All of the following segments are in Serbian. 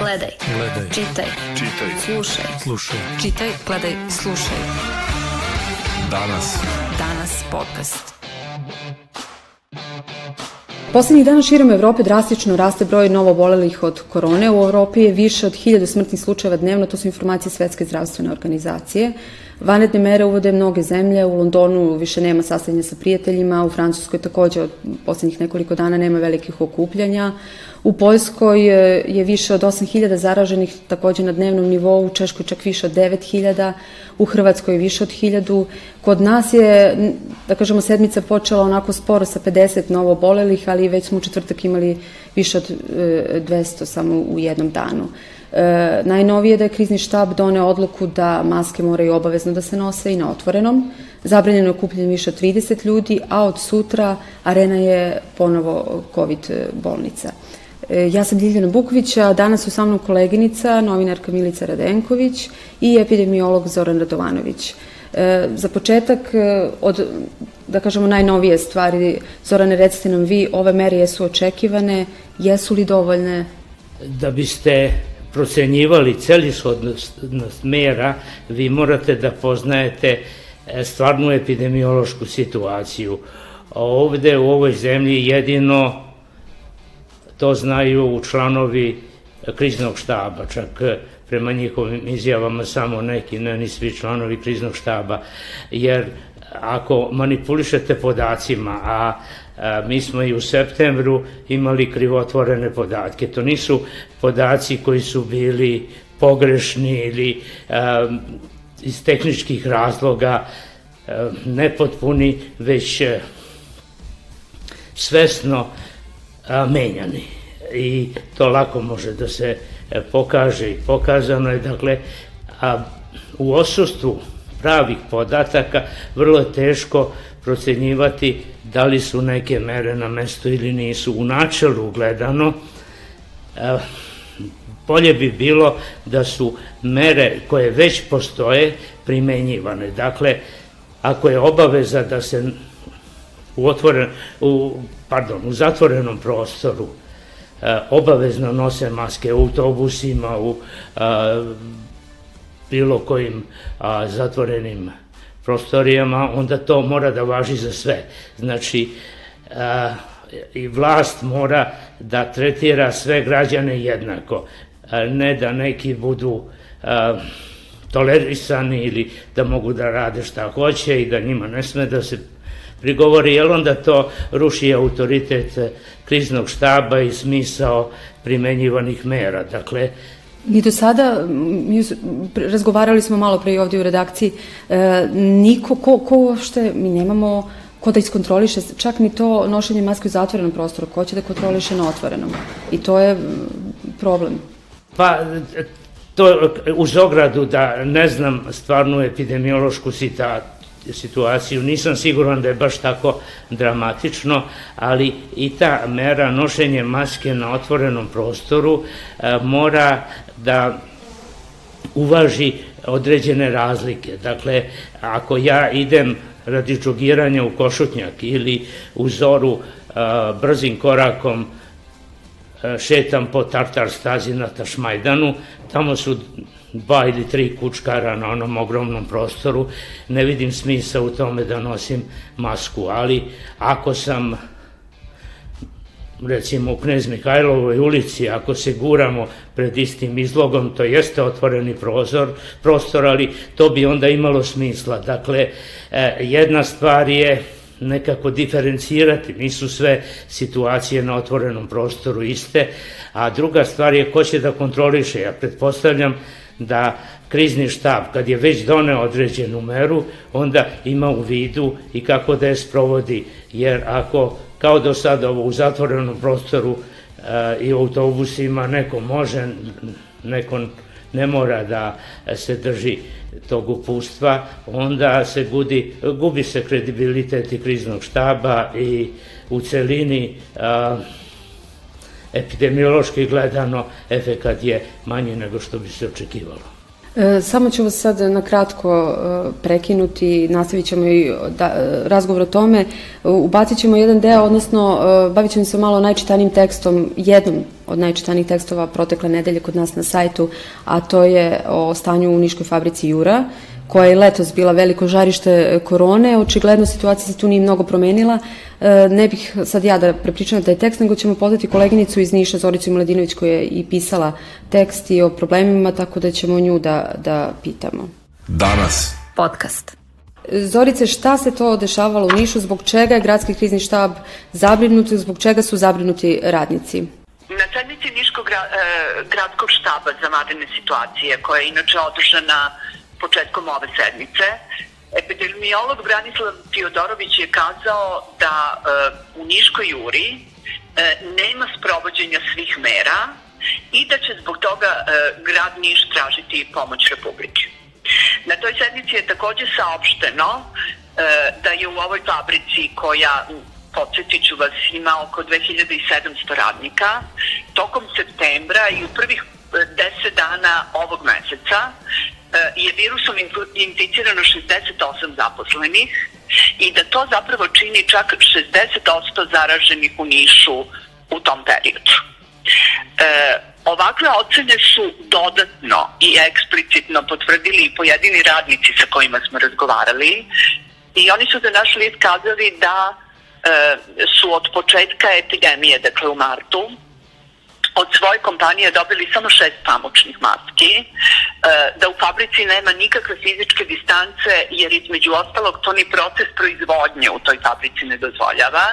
Gledaj. Gledaj. Čitaj. Čitaj. Slušaj. Slušaj. Čitaj, gledaj, slušaj. Danas. Danas podcast. Poslednjih dana širom Evrope drastično raste broj novobolelih od korone. U Evropi je više od 1000 smrtnih slučajeva dnevno, to su informacije Svetske zdravstvene organizacije. Vanetne mere uvode mnoge zemlje, u Londonu više nema sastavljanja sa prijateljima, u Francuskoj takođe od poslednjih nekoliko dana nema velikih okupljanja. U Poljskoj je više od 8000 zaraženih takođe na dnevnom nivou, u Češkoj čak više od 9000, u Hrvatskoj više od 1000. Kod nas je, da kažemo, sedmica počela onako sporo sa 50 novo bolelih, ali već smo u četvrtak imali više od 200 e, samo u jednom danu. E, najnovije da je krizni štab doneo odluku da maske moraju obavezno da se nose i na otvorenom. Zabranjeno je okupljanje više od 30 ljudi, a od sutra arena je ponovo COVID bolnica. E, ja sam Ljiljana Buković, a danas su sa mnom koleginica, novinarka Milica Radenković i epidemiolog Zoran Radovanović. E, za početak, e, od, da kažemo, najnovije stvari, Zorane, recite nam vi, ove mere jesu očekivane, jesu li dovoljne? Da biste procenjivali celishodnost mera, vi morate da poznajete stvarnu epidemiološku situaciju. Ovde u ovoj zemlji jedino To znaju članovi kriznog štaba, čak prema njihovim izjavama samo neki, ne ni svi članovi kriznog štaba, jer ako manipulišete podacima, a, a mi smo i u septembru imali krivotvorene podatke, to nisu podaci koji su bili pogrešni ili iz tehničkih razloga nepotpuni, već a, svesno menjani. I to lako može da se e, pokaže i pokazano je. Dakle a u osustvu pravih podataka vrlo je teško procenjivati da li su neke mere na mesto ili nisu. U načelu gledano a, bolje bi bilo da su mere koje već postoje primenjivane. Dakle, ako je obaveza da se u, otvoren, u, pardon, u zatvorenom prostoru e, obavezno nose maske u autobusima, u e, bilo kojim a, zatvorenim prostorijama, onda to mora da važi za sve. Znači, a, i vlast mora da tretira sve građane jednako, a, ne da neki budu a, tolerisani ili da mogu da rade šta hoće i da njima ne sme da se prigovori, jer onda to ruši autoritet kriznog štaba i smisao primenjivanih mera. Dakle, Mi do sada, mi razgovarali smo malo pre ovde u redakciji, e, niko, ko, ko šte, mi nemamo ko da iskontroliše, čak ni to nošenje maske u zatvorenom prostoru, ko će da kontroliše na otvorenom. I to je problem. Pa, to uz ogradu da ne znam stvarnu epidemiološku situaciju. Nisam siguran da je baš tako dramatično, ali i ta mera nošenje maske na otvorenom prostoru e, mora da uvaži određene razlike. Dakle, ako ja idem radi džogiranja u Košutnjak ili u Zoru e, brzim korakom šetam po Tartar stazi na Tašmajdanu, tamo su dva ili tri kučkara na onom ogromnom prostoru, ne vidim smisa u tome da nosim masku, ali ako sam recimo u Knez Mihajlovoj ulici, ako se guramo pred istim izlogom, to jeste otvoreni prozor, prostor, ali to bi onda imalo smisla. Dakle, e, jedna stvar je nekako diferencirati, nisu sve situacije na otvorenom prostoru iste, a druga stvar je ko će da kontroliše. Ja pretpostavljam da krizni štab, kad je već doneo određenu meru, onda ima u vidu i kako da je sprovodi, jer ako kao do sada ovo u zatvorenom prostoru e, i u autobusima neko može, neko ne mora da se drži tog upustva, onda se gudi, gubi se kredibilitet i kriznog štaba i u celini a, epidemiološki gledano efekat je manji nego što bi se očekivalo. E, samo ću vas sad na kratko e, prekinuti, nastavit ćemo i da, razgovor o tome. Ubacit ćemo jedan deo, odnosno e, bavit ćemo se malo najčitanijim tekstom, jednom od najčitanijih tekstova protekle nedelje kod nas na sajtu, a to je o stanju u Niškoj fabrici Jura, koja je letos bila veliko žarište korone. Očigledno situacija se tu nije mnogo promenila. E, ne bih sad ja da prepričam taj tekst, nego ćemo pozvati koleginicu iz Niša, Zoricu Mladinović, koja je i pisala tekst i o problemima, tako da ćemo nju da, da pitamo. Danas. Podcast. Zorice, šta se to dešavalo u Nišu, zbog čega je gradski krizni štab zabrinut, zbog čega su zabrinuti radnici? Na sednici Niškog e, gradskog štaba za vanredne situacije, koja je inače održana početkom ove sedmice, epidemiolog Branislav Tiodorović je kazao da e, u Niškoj juri e, nema sprovođenja svih mera i da će zbog toga grad Niš tražiti pomoć Republike. Na toj sednici je takođe saopšteno e, da je u ovoj fabrici koja podsjetit ću vas, ima oko 2700 radnika. Tokom septembra i u prvih 10 dana ovog meseca e, je virusom inficirano 68 zaposlenih i da to zapravo čini čak 60% zaraženih u Nišu u tom periodu. E, Ovakve ocene su dodatno i eksplicitno potvrdili i pojedini radnici sa kojima smo razgovarali i oni su za naš list kazali da e, su od početka epidemije, dakle u martu, od svoje kompanije dobili samo šest pamučnih maski, e, da u fabrici nema nikakve fizičke distance, jer između ostalog to ni proces proizvodnje u toj fabrici ne dozvoljava,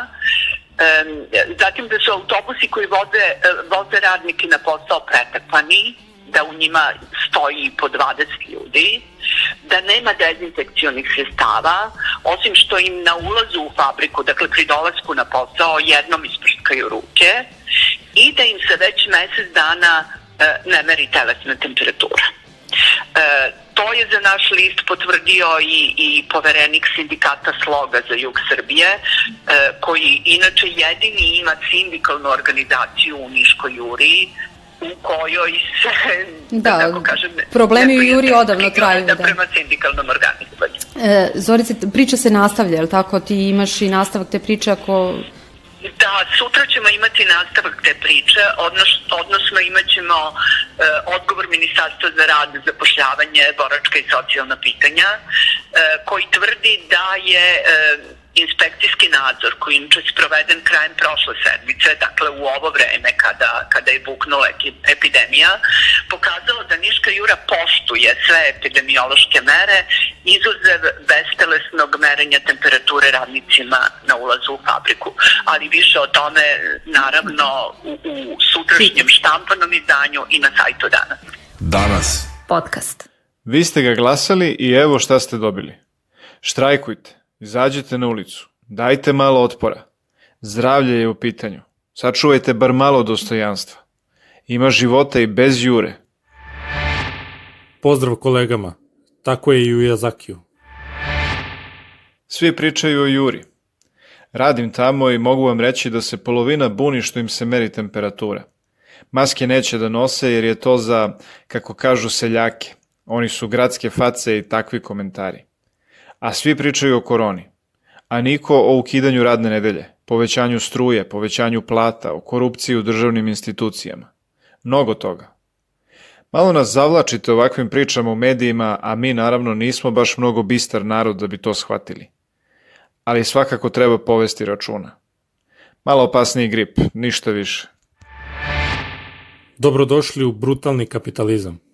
zatim da su autobusi koji voze, e, voze radnike na posao pretrpani, da u njima stoji po 20 ljudi, da nema dezinfekcionih sredstava, osim što im na ulazu u fabriku, dakle pri dolasku na posao, jednom isprskaju ruke i da im se već mesec dana e, ne meri telesna temperatura. E, to je za naš list potvrdio i, i poverenik sindikata Sloga za jug Srbije, e, koji inače jedini ima sindikalnu organizaciju u Niškoj Juriji, u kojoj se, da, da tako kažem, problemi u Juri odavno traju. Da, prema sindikalnom organizovanju. E, Zorice, priča se nastavlja, je tako? Ti imaš i nastavak te priče ako Da, sutra ćemo imati nastavak te priče, odnos, odnosno imat ćemo e, odgovor Ministarstva za rad, zapošljavanje, boračka i socijalna pitanja, e, koji tvrdi da je e, inspekcijski nadzor koji inače sproveden krajem prošle sedmice, dakle u ovo vreme kada, kada je buknula epidemija, pokazalo da Niška Jura poštuje sve epidemiološke mere izuzev bestelesnog merenja temperature radnicima na ulazu u fabriku. Ali više o tome naravno u, u sutrašnjem štampanom izdanju i na sajtu danas. Danas. Podcast. Vi ste ga glasali i evo šta ste dobili. Štrajkujte. Izađite na ulicu, dajte malo otpora. Zdravlje je u pitanju. Sačuvajte bar malo dostojanstva. Ima života i bez jure. Pozdrav kolegama. Tako je i u Jazakiju. Svi pričaju o Juri. Radim tamo i mogu vam reći da se polovina buni što im se meri temperatura. Maske neće da nose jer je to za, kako kažu, seljake. Oni su gradske face i takvi komentari a svi pričaju o koroni, a niko o ukidanju radne nedelje, povećanju struje, povećanju plata, o korupciji u državnim institucijama. Mnogo toga. Malo nas zavlačite ovakvim pričama u medijima, a mi naravno nismo baš mnogo bistar narod da bi to shvatili. Ali svakako treba povesti računa. Malo opasniji grip, ništa više. Dobrodošli u brutalni kapitalizam.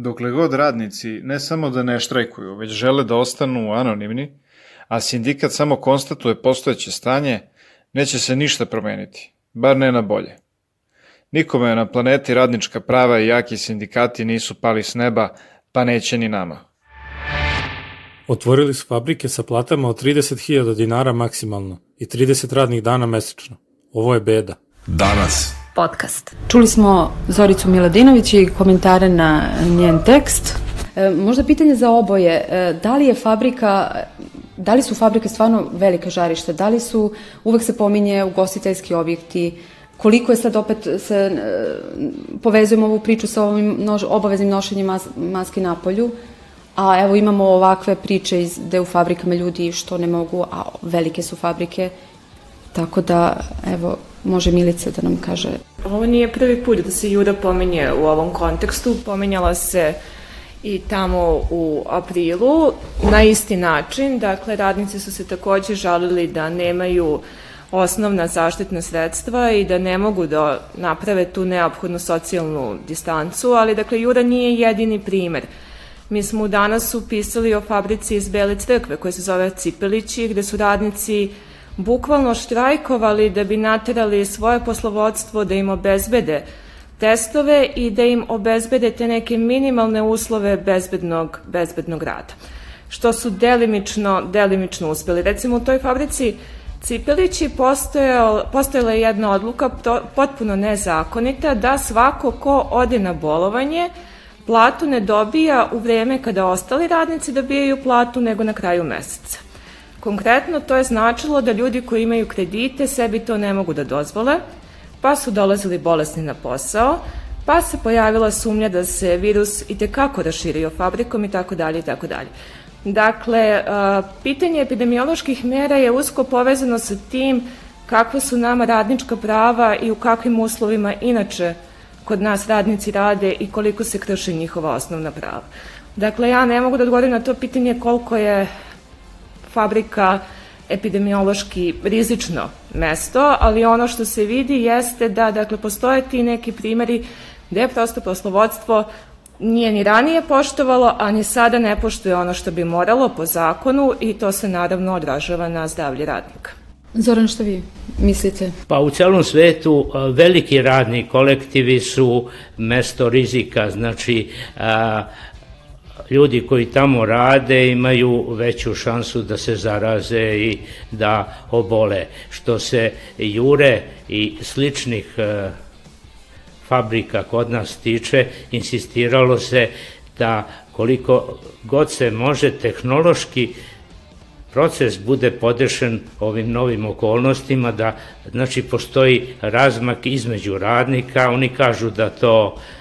Dokle god radnici ne samo da ne štrajkuju, već žele da ostanu anonimni, a sindikat samo konstatuje postojeće stanje, neće se ništa promeniti, bar ne na bolje. Nikome na planeti radnička prava i jaki sindikati nisu pali s neba, pa neće ni nama. Otvorili su fabrike sa platama od 30.000 dinara maksimalno i 30 radnih dana mesečno. Ovo je beda. Danas podcast. Čuli smo Zoricu Miladinović i komentare na njen tekst. E, možda pitanje za oboje, e, da li je fabrika, da li su fabrike stvarno velike žarište, da li su, uvek se pominje ugostiteljski objekti, koliko je sad opet se e, povezujemo ovu priču sa ovim nož, obaveznim nošenjem mas, maski na polju, a evo imamo ovakve priče iz, gde u fabrikama ljudi što ne mogu, a velike su fabrike, tako da evo Može Milica da nam kaže. Ovo nije prvi put da se Jura pomenje u ovom kontekstu. Pomenjala se i tamo u aprilu na isti način. Dakle, radnici su se takođe žalili da nemaju osnovna zaštitna sredstva i da ne mogu da naprave tu neophodnu socijalnu distancu, ali dakle Jura nije jedini primer. Mi smo danas upisali o fabrici iz Bele crkve koja se zove Cipelići, gde su radnici bukvalno štrajkovali da bi naterali svoje poslovodstvo da im obezbede testove i da im obezbede te neke minimalne uslove bezbednog, bezbednog rada što su delimično, delimično uspeli. Recimo u toj fabrici Cipelići postojala, postojala je jedna odluka to, potpuno nezakonita da svako ko ode na bolovanje platu ne dobija u vreme kada ostali radnici dobijaju platu nego na kraju meseca. Konkretno to je značilo da ljudi koji imaju kredite sebi to ne mogu da dozvole, pa su dolazili bolesni na posao, pa se pojavila sumnja da se virus i tekako raširio fabrikom i tako dalje i tako dalje. Dakle, pitanje epidemioloških mera je usko povezano sa tim kakve su nama radnička prava i u kakvim uslovima inače kod nas radnici rade i koliko se krše njihova osnovna prava. Dakle, ja ne mogu da odgovorim na to pitanje koliko je fabrika epidemiološki rizično mesto, ali ono što se vidi jeste da dakle, postoje ti neki primeri gde prosto poslovodstvo nije ni ranije poštovalo, a ni sada ne poštuje ono što bi moralo po zakonu i to se naravno odražava na zdravlje radnika. Zoran, što vi mislite? Pa u celom svetu veliki radni kolektivi su mesto rizika, znači a, ljudi koji tamo rade imaju veću šansu da se zaraze i da obole. Što se jure i sličnih a, fabrika kod nas tiče, insistiralo se da koliko god se može tehnološki proces bude podešen ovim novim okolnostima, da znači postoji razmak između radnika, oni kažu da to e,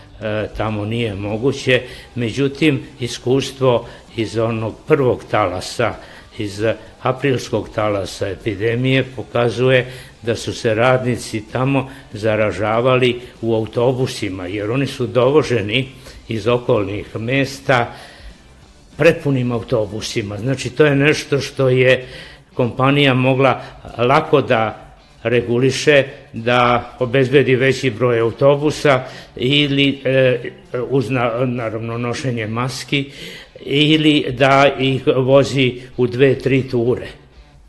tamo nije moguće, međutim iskustvo iz onog prvog talasa, iz aprilskog talasa epidemije pokazuje da su se radnici tamo zaražavali u autobusima, jer oni su dovoženi iz okolnih mesta prepunim autobusima. Znači, to je nešto što je kompanija mogla lako da reguliše da obezbedi veći broj autobusa ili e, uz na, naravno nošenje maski ili da ih vozi u dve, tri ture.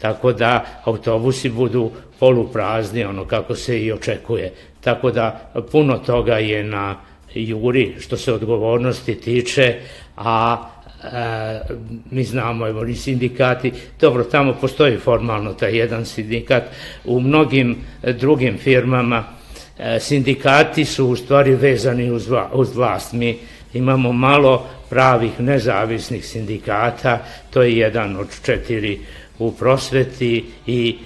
Tako da autobusi budu poluprazni, ono kako se i očekuje. Tako da puno toga je na juri što se odgovornosti tiče, a e, mi znamo, evo ni sindikati, dobro, tamo postoji formalno taj jedan sindikat, u mnogim drugim firmama e, sindikati su u stvari vezani uz, uz vlast. Mi imamo malo pravih nezavisnih sindikata, to je jedan od četiri u prosveti i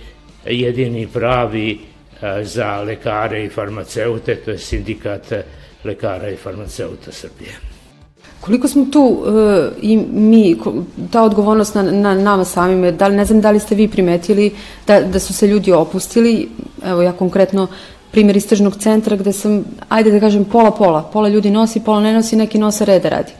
jedini pravi e, za lekare i farmaceute, to je sindikat lekara i farmaceuta Srbije. Koliko smo tu uh, i mi, ta odgovornost na, na nama samime, da ne znam da li ste vi primetili da, da su se ljudi opustili, evo ja konkretno primjer istražnog centra gde sam, ajde da kažem pola-pola, pola. Ljudi nosi, pola ne nosi, neki nose reda radi.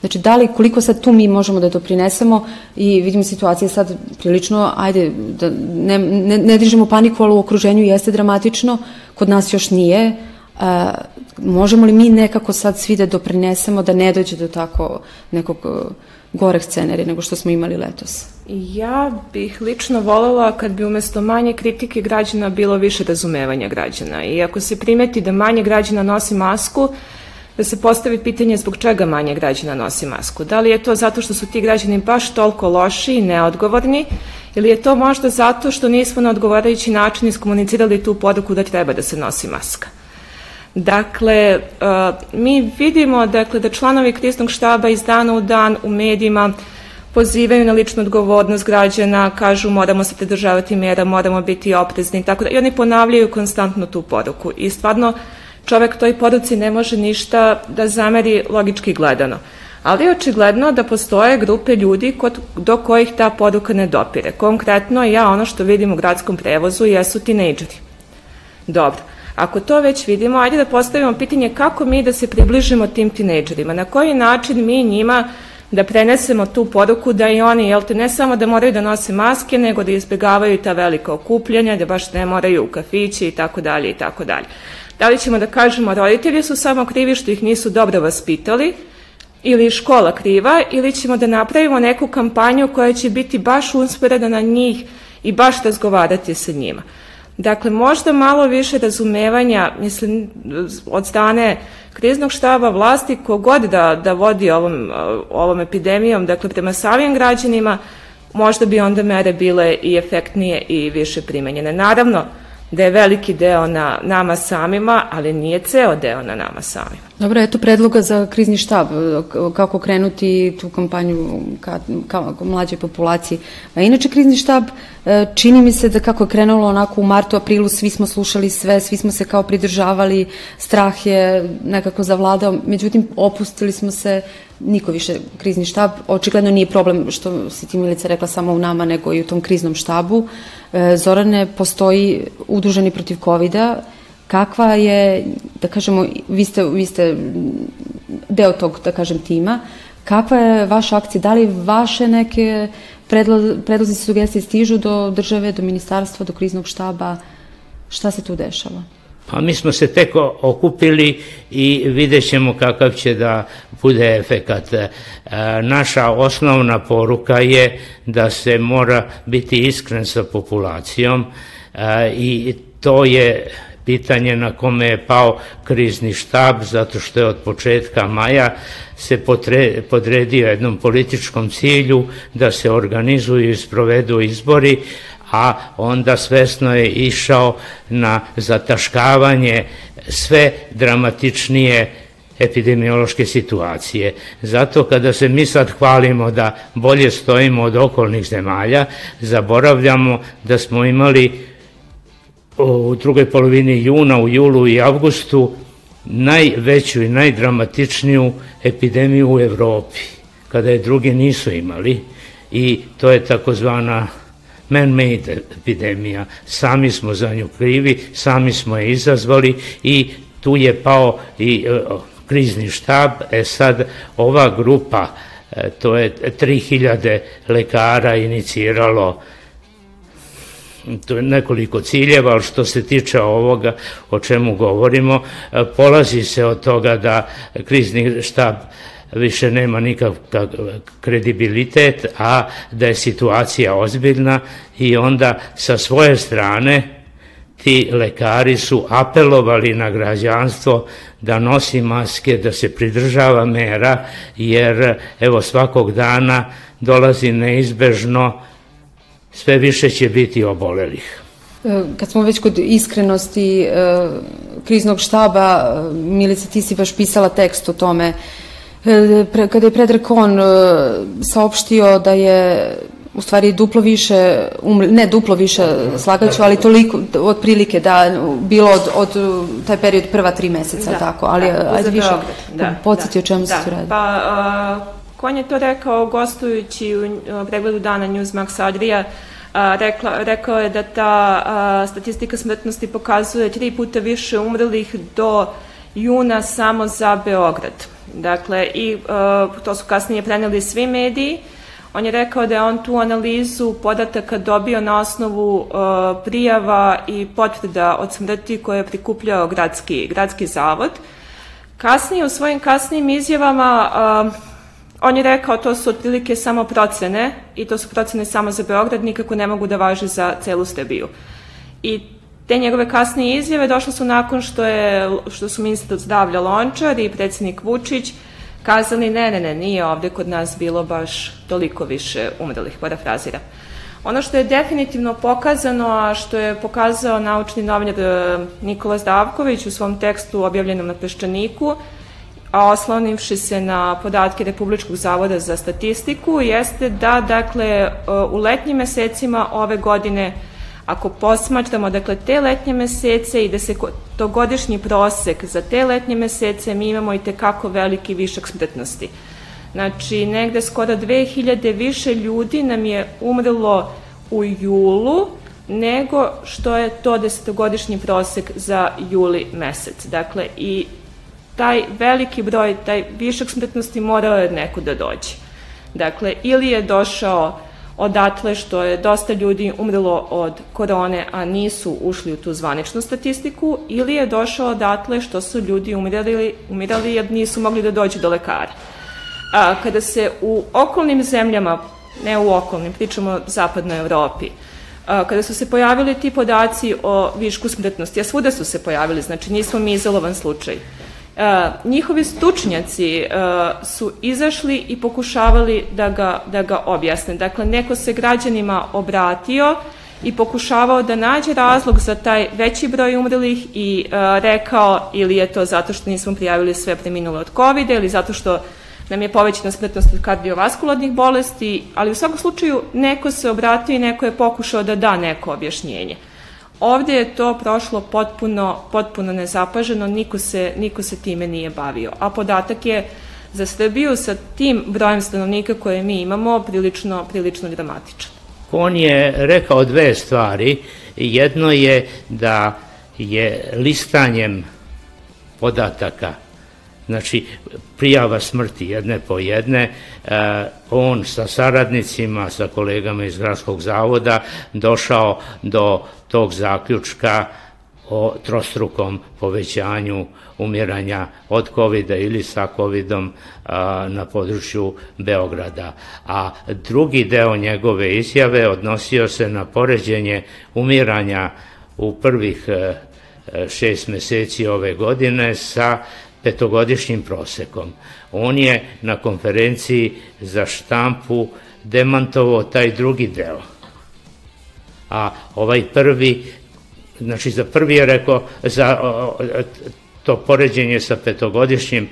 Znači, da li, koliko sad tu mi možemo da doprinesemo? I vidimo situacije sad prilično, ajde, da ne, ne, ne dižemo paniku, ali u okruženju jeste dramatično, kod nas još nije, a, možemo li mi nekako sad svi da doprinesemo da ne dođe do tako nekog goreh scenarija nego što smo imali letos? Ja bih lično volela kad bi umesto manje kritike građana bilo više razumevanja građana. I ako se primeti da manje građana nosi masku, da se postavi pitanje zbog čega manje građana nosi masku. Da li je to zato što su ti građani baš toliko loši i neodgovorni ili je to možda zato što nismo na odgovarajući način iskomunicirali tu poruku da treba da se nosi maska. Dakle, uh, mi vidimo dakle, da članovi kriznog štaba iz dana u dan u medijima pozivaju na ličnu odgovornost građana, kažu moramo se pridržavati mjera, moramo biti oprezni, tako da i oni ponavljaju konstantno tu poruku i stvarno čovek toj poruci ne može ništa da zameri logički gledano. Ali je očigledno da postoje grupe ljudi kod, do kojih ta poruka ne dopire. Konkretno ja ono što vidim u gradskom prevozu jesu tinejdžeri Dobro. Ako to već vidimo, ajde da postavimo pitanje kako mi da se približimo tim tinejdžerima, na koji način mi njima da prenesemo tu poruku da i oni, jel te, ne samo da moraju da nose maske, nego da izbegavaju ta velika okupljanja, da baš ne moraju u kafići i tako dalje i tako dalje. Da li ćemo da kažemo roditelji su samo krivi što ih nisu dobro vaspitali, ili škola kriva, ili ćemo da napravimo neku kampanju koja će biti baš usporeda na njih i baš razgovarati sa njima. Dakle, možda malo više razumevanja, mislim, od strane kriznog štaba vlasti, kogod da, da vodi ovom, ovom epidemijom, dakle, prema samim građanima, možda bi onda mere bile i efektnije i više primenjene. Naravno, da je veliki deo na nama samima, ali nije ceo deo na nama samima. Dobro, eto predloga za krizni štab, kako krenuti tu kampanju ka, ka, ka mlađoj populaciji. A inače, krizni štab, e, čini mi se da kako je krenulo onako u martu, aprilu, svi smo slušali sve, svi smo se kao pridržavali, strah je nekako zavladao, međutim, opustili smo se, niko više krizni štab, očigledno nije problem što si ti Milica rekla samo u nama, nego i u tom kriznom štabu. E, Zorane, postoji udruženi protiv COVID-a, kakva je, da kažemo, vi ste, vi ste deo tog, da kažem, tima, kakva je vaša akcija, da li vaše neke predlozi i sugestije stižu do države, do ministarstva, do kriznog štaba, šta se tu dešava? Pa mi smo se tek okupili i vidjet ćemo kakav će da bude efekat. E, naša osnovna poruka je da se mora biti iskren sa populacijom e, i to je pitanje na kome je pao krizni štab, zato što je od početka maja se podredio jednom političkom cilju da se organizuju i sprovedu izbori, a onda svesno je išao na zataškavanje sve dramatičnije epidemiološke situacije. Zato kada se mi sad hvalimo da bolje stojimo od okolnih zemalja, zaboravljamo da smo imali u drugoj polovini juna, u julu i avgustu najveću i najdramatičniju epidemiju u Evropi, kada je drugi nisu imali i to je takozvana man-made epidemija. Sami smo za nju krivi, sami smo je izazvali i tu je pao i e, krizni štab. E sad, ova grupa, e, to je 3000 lekara iniciralo to je nekoliko ciljeva, ali što se tiče ovoga o čemu govorimo, e, polazi se od toga da krizni štab više nema nikakav kredibilitet, a da je situacija ozbiljna i onda sa svoje strane ti lekari su apelovali na građanstvo da nosi maske, da se pridržava mera, jer evo svakog dana dolazi neizbežno sve više će biti obolelih. E, kad smo već kod iskrenosti e, kriznog štaba, e, Milica, ti si baš pisala tekst o tome, kada je Predrag Kon saopštio da je u stvari duplo više, umre, ne duplo više slagaću, ali toliko, otprilike da bilo od, od taj period prva tri meseca, da, tako, ali da, ajde više da, podsjeti da, o čemu da, se tu radi. Pa, a, Kon je to rekao gostujući u pregledu dana Newsmax Adria, rekla, rekao je da ta a, statistika smrtnosti pokazuje tri puta više umrlih do juna samo za Beograd. Dakle, i a, to su kasnije preneli svi mediji. On je rekao da je on tu analizu podataka dobio na osnovu a, prijava i potvrda od smrti koje je prikupljao gradski, gradski zavod. Kasnije, u svojim kasnijim izjavama, a, On je rekao to su otprilike samo procene i to su procene samo za Beograd, nikako ne mogu da važe za celu Srbiju. I te njegove kasnije izjave došle su nakon što, je, što su ministar zdravlja Lončar i predsednik Vučić kazali ne, ne, ne, nije ovde kod nas bilo baš toliko više umrlih, parafrazira. Ono što je definitivno pokazano, a što je pokazao naučni novinar e, Nikola Zdavković u svom tekstu objavljenom na Peščaniku, a oslonivši se na podatke Republičkog zavoda za statistiku, jeste da, dakle, e, u letnjim mesecima ove godine, ako posmatramo, dakle, te letnje mesece i da se to godišnji prosek za te letnje mesece, mi imamo i tekako veliki višak smrtnosti. Znači, negde skoro 2000 više ljudi nam je umrlo u julu nego što je to desetogodišnji prosek za juli mesec. Dakle, i taj veliki broj, taj višak smrtnosti morao je neko da dođe. Dakle, ili je došao odatle što je dosta ljudi umrlo od korone, a nisu ušli u tu zvaničnu statistiku, ili je došao odatle što su ljudi umirali, umirali jer nisu mogli da dođu do lekara. A, kada se u okolnim zemljama, ne u okolnim, pričamo o zapadnoj Evropi, a, kada su se pojavili ti podaci o višku smrtnosti, a svuda su se pojavili, znači nismo mi izolovan slučaj, njihovi stučnjaci e, su izašli i pokušavali da ga, da ga objasne. Dakle, neko se građanima obratio i pokušavao da nađe razlog za taj veći broj umrlih i e, rekao ili je to zato što nismo prijavili sve preminule od COVID-a ili zato što nam je povećana smrtnost od kardiovaskularnih bolesti, ali u svakom slučaju neko se obratio i neko je pokušao da da neko objašnjenje. Ovde je to prošlo potpuno, potpuno nezapaženo, niko se, niko se time nije bavio. A podatak je za Srbiju sa tim brojem stanovnika koje mi imamo prilično, prilično dramatičan. On je rekao dve stvari. Jedno je da je listanjem podataka znači prijava smrti jedne po jedne, e, on sa saradnicima, sa kolegama iz Gradskog zavoda došao do tog zaključka o trostrukom povećanju umiranja od COVID-a ili sa COVID-om na području Beograda. A drugi deo njegove izjave odnosio se na poređenje umiranja u prvih e, šest meseci ove godine sa petogodišnjim prosekom. On je na konferenciji za štampu demantovao taj drugi deo. A ovaj prvi, znači za prvi je rekao, za to poređenje sa petogodišnjim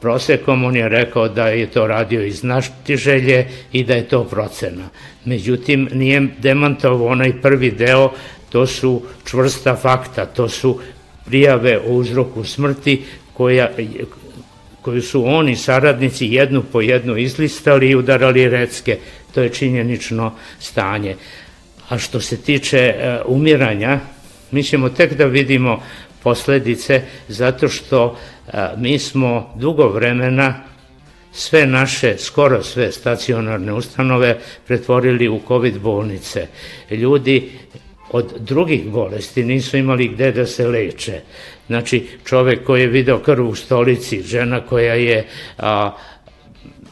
prosekom, on je rekao da je to radio iz želje i da je to procena. Međutim, nije demantovao onaj prvi deo, to su čvrsta fakta, to su prijave o uzroku smrti koja, koju su oni saradnici jednu po jednu izlistali i udarali recke. To je činjenično stanje. A što se tiče e, umiranja, mi ćemo tek da vidimo posledice zato što e, mi smo dugo vremena sve naše, skoro sve stacionarne ustanove pretvorili u COVID bolnice. Ljudi od drugih bolesti nisu imali gde da se leče. Znači, čovek koji je video krv u stolici, žena koja je a,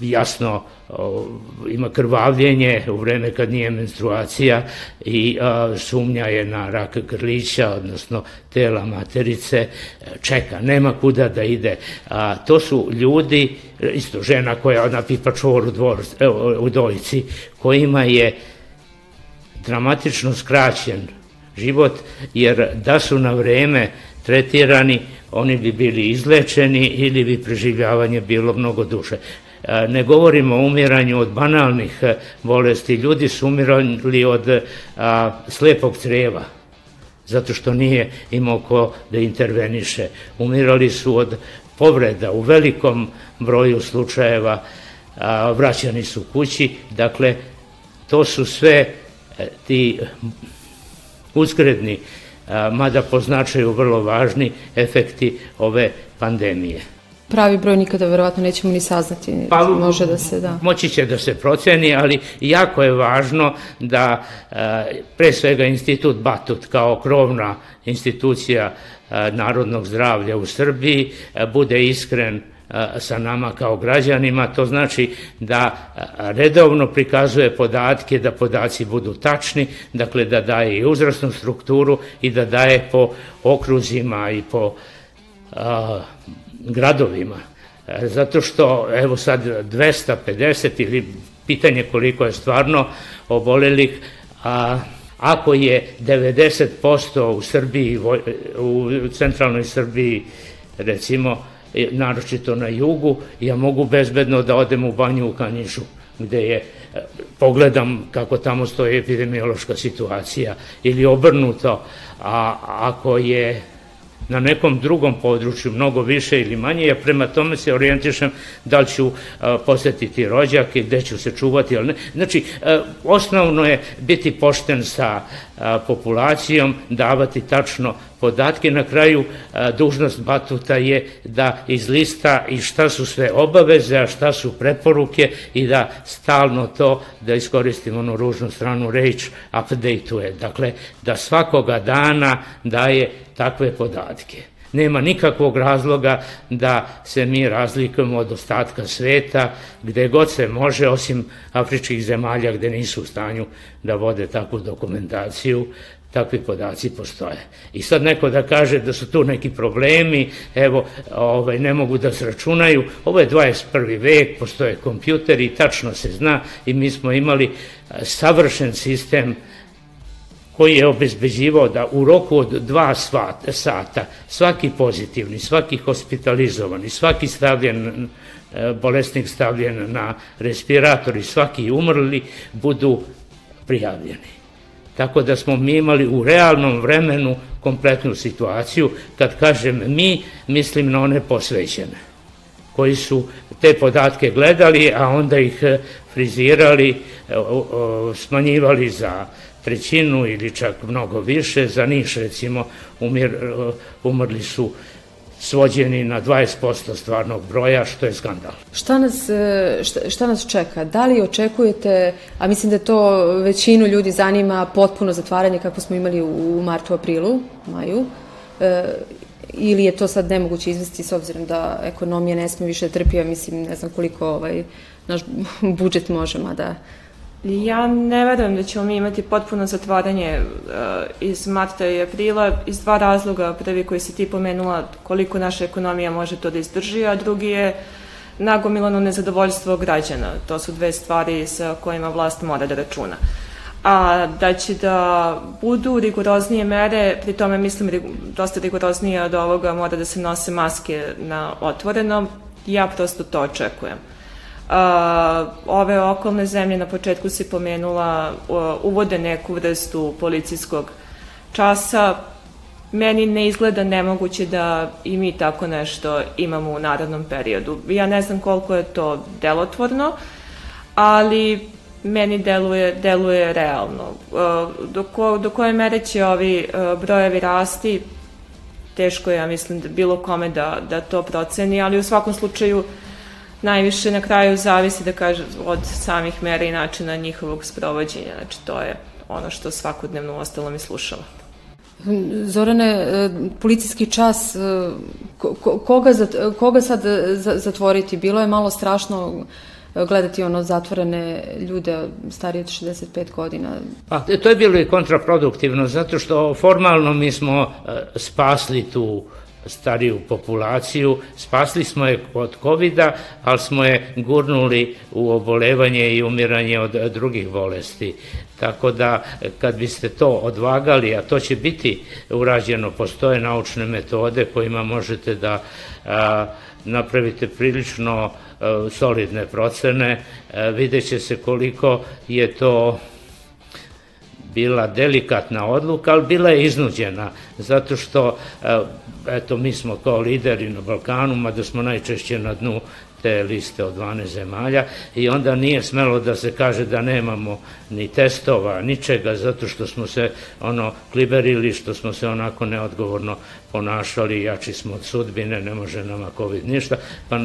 jasno o, ima krvavljenje u vreme kad nije menstruacija i a, sumnja je na rak grlića, odnosno tela materice, čeka, nema kuda da ide. A, to su ljudi, isto žena koja napipa čvor u, dvor, u dojici, kojima je dramatično skraćen život, jer da su na vreme tretirani, oni bi bili izlečeni ili bi preživljavanje bilo mnogo duže. Ne govorimo o umiranju od banalnih e, bolesti, ljudi su umirali od a, slepog creva, zato što nije imao ko da interveniše. Umirali su od povreda u velikom broju slučajeva, a, vraćani su kući, dakle, to su sve E, ti uskredni, mada po značaju vrlo važni, efekti ove pandemije. Pravi broj nikada verovatno nećemo ni saznati, pa, može da se da. Moći će da se proceni, ali jako je važno da pre svega institut Batut kao krovna institucija narodnog zdravlja u Srbiji bude iskren sa nama kao građanima, to znači da redovno prikazuje podatke, da podaci budu tačni, dakle da daje i uzrasnu strukturu i da daje po okruzima i po a, gradovima. E, zato što, evo sad, 250 ili pitanje koliko je stvarno obolelih, a ako je 90% u Srbiji, u centralnoj Srbiji, recimo, naročito na jugu, ja mogu bezbedno da odem u banju u Kanjižu, gde je, e, pogledam kako tamo stoji epidemiološka situacija, ili obrnuto, a ako je na nekom drugom području, mnogo više ili manje, ja prema tome se orijentišem da li ću a, posetiti rođake, gde ću se čuvati, ali ne. Znači, a, osnovno je biti pošten sa a, populacijom, davati tačno podatke. Na kraju dužnost Batuta je da izlista i šta su sve obaveze, a šta su preporuke i da stalno to, da iskoristimo onu ružnu stranu reč, update-uje. Dakle, da svakoga dana daje takve podatke. Nema nikakvog razloga da se mi razlikujemo od ostatka sveta, gde god se može, osim afričkih zemalja gde nisu u stanju da vode takvu dokumentaciju, takvi podaci postoje. I sad neko da kaže da su tu neki problemi, evo, ovaj, ne mogu da se računaju, ovo je 21. vek, postoje kompjuteri, tačno se zna i mi smo imali savršen sistem koji je obezbeđivao da u roku od dva sata svaki pozitivni, svaki hospitalizovani, svaki stavljen, e, bolesnik stavljen na respirator i svaki umrli budu prijavljeni. Tako da smo mi imali u realnom vremenu kompletnu situaciju. Kad kažem mi, mislim na one posvećene koji su te podatke gledali, a onda ih frizirali, e, smanjivali za trećinu ili čak mnogo više. Za Niš recimo umir, umrli su svođeni na 20% stvarnog broja, što je skandal. Šta nas, e, šta, šta nas čeka? Da li očekujete, a mislim da to većinu ljudi zanima, potpuno zatvaranje kako smo imali u martu, aprilu, maju, e, ili je to sad nemoguće izvesti s obzirom da ekonomija ne sme više trpija, mislim, ne znam koliko ovaj, naš budžet može, mada Ja ne verujem da ćemo mi imati potpuno zatvaranje uh, iz marta i aprila iz dva razloga. Prvi koji si ti pomenula koliko naša ekonomija može to da izdrži, a drugi je nagomilano nezadovoljstvo građana. To su dve stvari sa kojima vlast mora da računa. A da će da budu rigoroznije mere, pri tome mislim dosta rigoroznije od ovoga mora da se nose maske na otvorenom, ja prosto to očekujem. Uh, ove okolne zemlje, na početku si pomenula, uh, uvode neku vrstu policijskog časa. Meni ne izgleda nemoguće da i mi tako nešto imamo u narodnom periodu. Ja ne znam koliko je to delotvorno, ali meni deluje, deluje realno. Uh, do, ko, do koje mere će ovi uh, brojevi rasti, teško je, ja mislim, da bilo kome da, da to proceni, ali u svakom slučaju najviše na kraju zavisi da kaže od samih mera i načina njihovog sprovođenja. Znači to je ono što svakodnevno ostalo mi slušala. Zorane, e, policijski čas, e, koga, koga sad zatvoriti? Bilo je malo strašno gledati ono zatvorene ljude starije od 65 godina. Pa, to je bilo i kontraproduktivno, zato što formalno mi smo e, spasli tu stariju populaciju, spasli smo je od covid ali smo je gurnuli u obolevanje i umiranje od drugih bolesti. Tako da kad biste to odvagali, a to će biti urađeno, postoje naučne metode kojima možete da a, napravite prilično a, solidne procene, a, vidjet će se koliko je to bila delikatna odluka, ali bila je iznuđena, zato što, eto, mi smo kao lideri na Balkanu, mada smo najčešće na dnu te liste od 12 zemalja i onda nije smelo da se kaže da nemamo ni testova, ničega, zato što smo se ono kliberili, što smo se onako neodgovorno ponašali, jači smo od sudbine, ne može nama COVID ništa, pa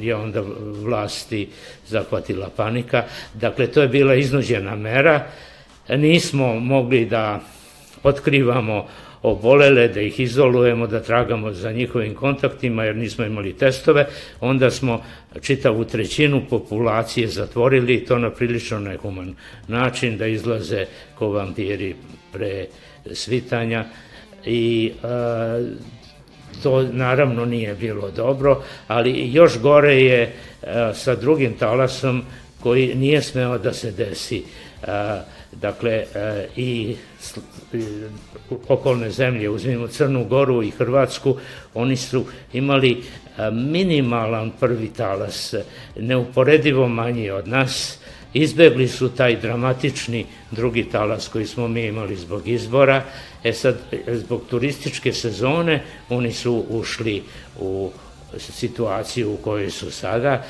je onda vlasti zahvatila panika. Dakle, to je bila iznuđena mera, nismo mogli da otkrivamo obolele, da ih izolujemo, da tragamo za njihovim kontaktima jer nismo imali testove, onda smo čitavu trećinu populacije zatvorili i to na prilično nehuman način da izlaze ko vampiri pre svitanja. I a, to naravno nije bilo dobro, ali još gore je a, sa drugim talasom koji nije smeo da se desi. A, dakle e, i okolne zemlje, uzmimo Crnu Goru i Hrvatsku, oni su imali e, minimalan prvi talas, neuporedivo manji od nas, izbegli su taj dramatični drugi talas koji smo mi imali zbog izbora. E sad, zbog turističke sezone oni su ušli u situaciju u kojoj su sada.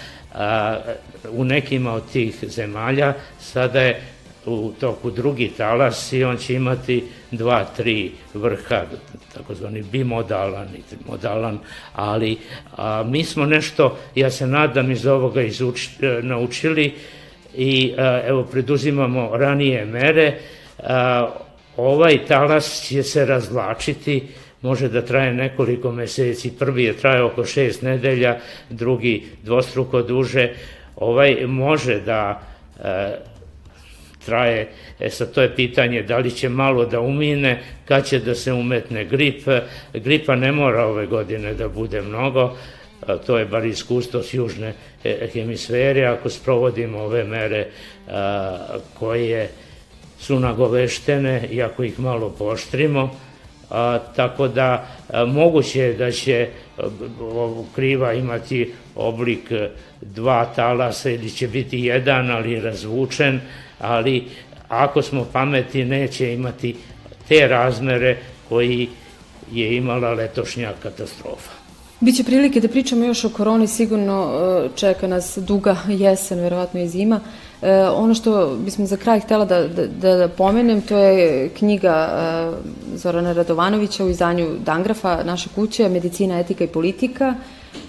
U nekima od tih zemalja sada je u toku drugi talas i on će imati dva, tri vrha, takozvani bimodalan i trimodalan, ali a, mi smo nešto, ja se nadam, iz ovoga izuč, e, naučili i a, evo preduzimamo ranije mere. A, ovaj talas će se razvlačiti može da traje nekoliko meseci. Prvi je trajao oko šest nedelja, drugi dvostruko duže. Ovaj može da e, traje, e sad to je pitanje da li će malo da umine, kad će da se umetne grip. Gripa ne mora ove godine da bude mnogo, to je bar iskustvo s južne e, hemisfere, ako sprovodimo ove mere a, koje su nagoveštene i ako ih malo poštrimo, a, tako da a, moguće je da će a, kriva imati oblik dva talasa ili će biti jedan, ali razvučen, ali ako smo pameti neće imati te razmere koji je imala letošnja katastrofa. Biće prilike da pričamo još o koroni, sigurno e, čeka nas duga jesen, verovatno i zima. E, ono što bismo za kraj htela da, da, da pomenem, to je knjiga e, Zorana Radovanovića u izdanju Dangrafa, naše kuće, Medicina, etika i politika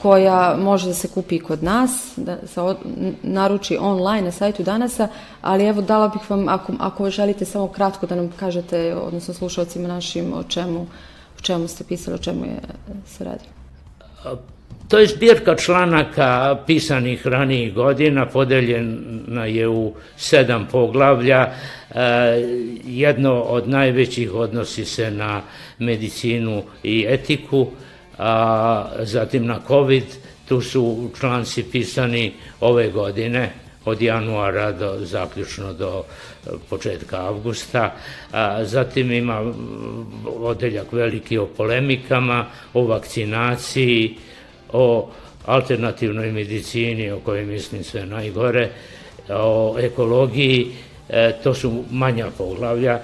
koja može da se kupi kod nas, da se od, naruči online na sajtu Danasa, ali evo dala bih vam, ako, ako želite samo kratko da nam kažete, odnosno slušalcima našim, o čemu, o čemu ste pisali, o čemu je se radi. To je zbirka članaka pisanih ranijih godina, podeljena je u sedam poglavlja. Jedno od najvećih odnosi se na medicinu i etiku, a zatim na COVID, tu su članci pisani ove godine, od januara do zaključno do e, početka avgusta. A, zatim ima odeljak veliki o polemikama, o vakcinaciji, o alternativnoj medicini, o kojoj mislim sve najgore, o ekologiji, e, to su manja poglavlja,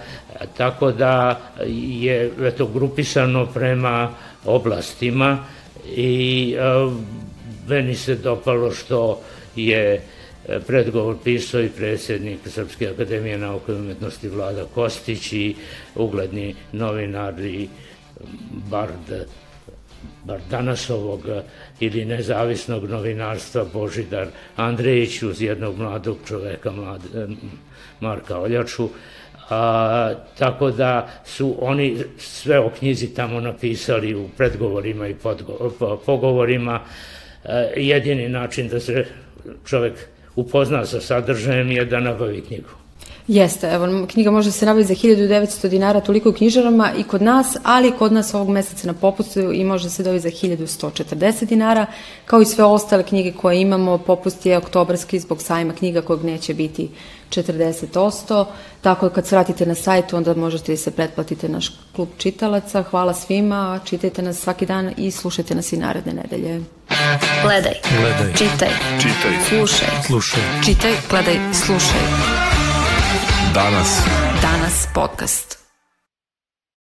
tako da je eto, grupisano prema oblastima i a, meni se dopalo što je predgovor pisao i predsjednik Srpske akademije nauke i umetnosti Vlada Kostić i ugledni novinar i bard bar danas ovog ili nezavisnog novinarstva Božidar Andrejić uz jednog mladog čoveka, mlad, Marka Oljaču, A, tako da su oni sve o knjizi tamo napisali u predgovorima i podgo, po, pogovorima. E, jedini način da se čovek upozna sa sadržajem je da nabavi knjigu. Jeste, evo, knjiga može se nabaviti za 1900 dinara toliko u knjižarama i kod nas, ali kod nas ovog meseca na popustu i može se dobiti za 1140 dinara, kao i sve ostale knjige koje imamo, popust je oktobarski zbog sajma knjiga kojeg neće biti 40%, tako da kad se vratite na sajt, onda možete i se pretplatite naš klub čitalaca. Hvala svima, čitajte nas svaki dan i slušajte nas i naredne nedelje. Gledaj, gledaj, čitaj, čitaj, slušaj, slušaj, čitaj, gledaj, slušaj. Danas. Danas podcast.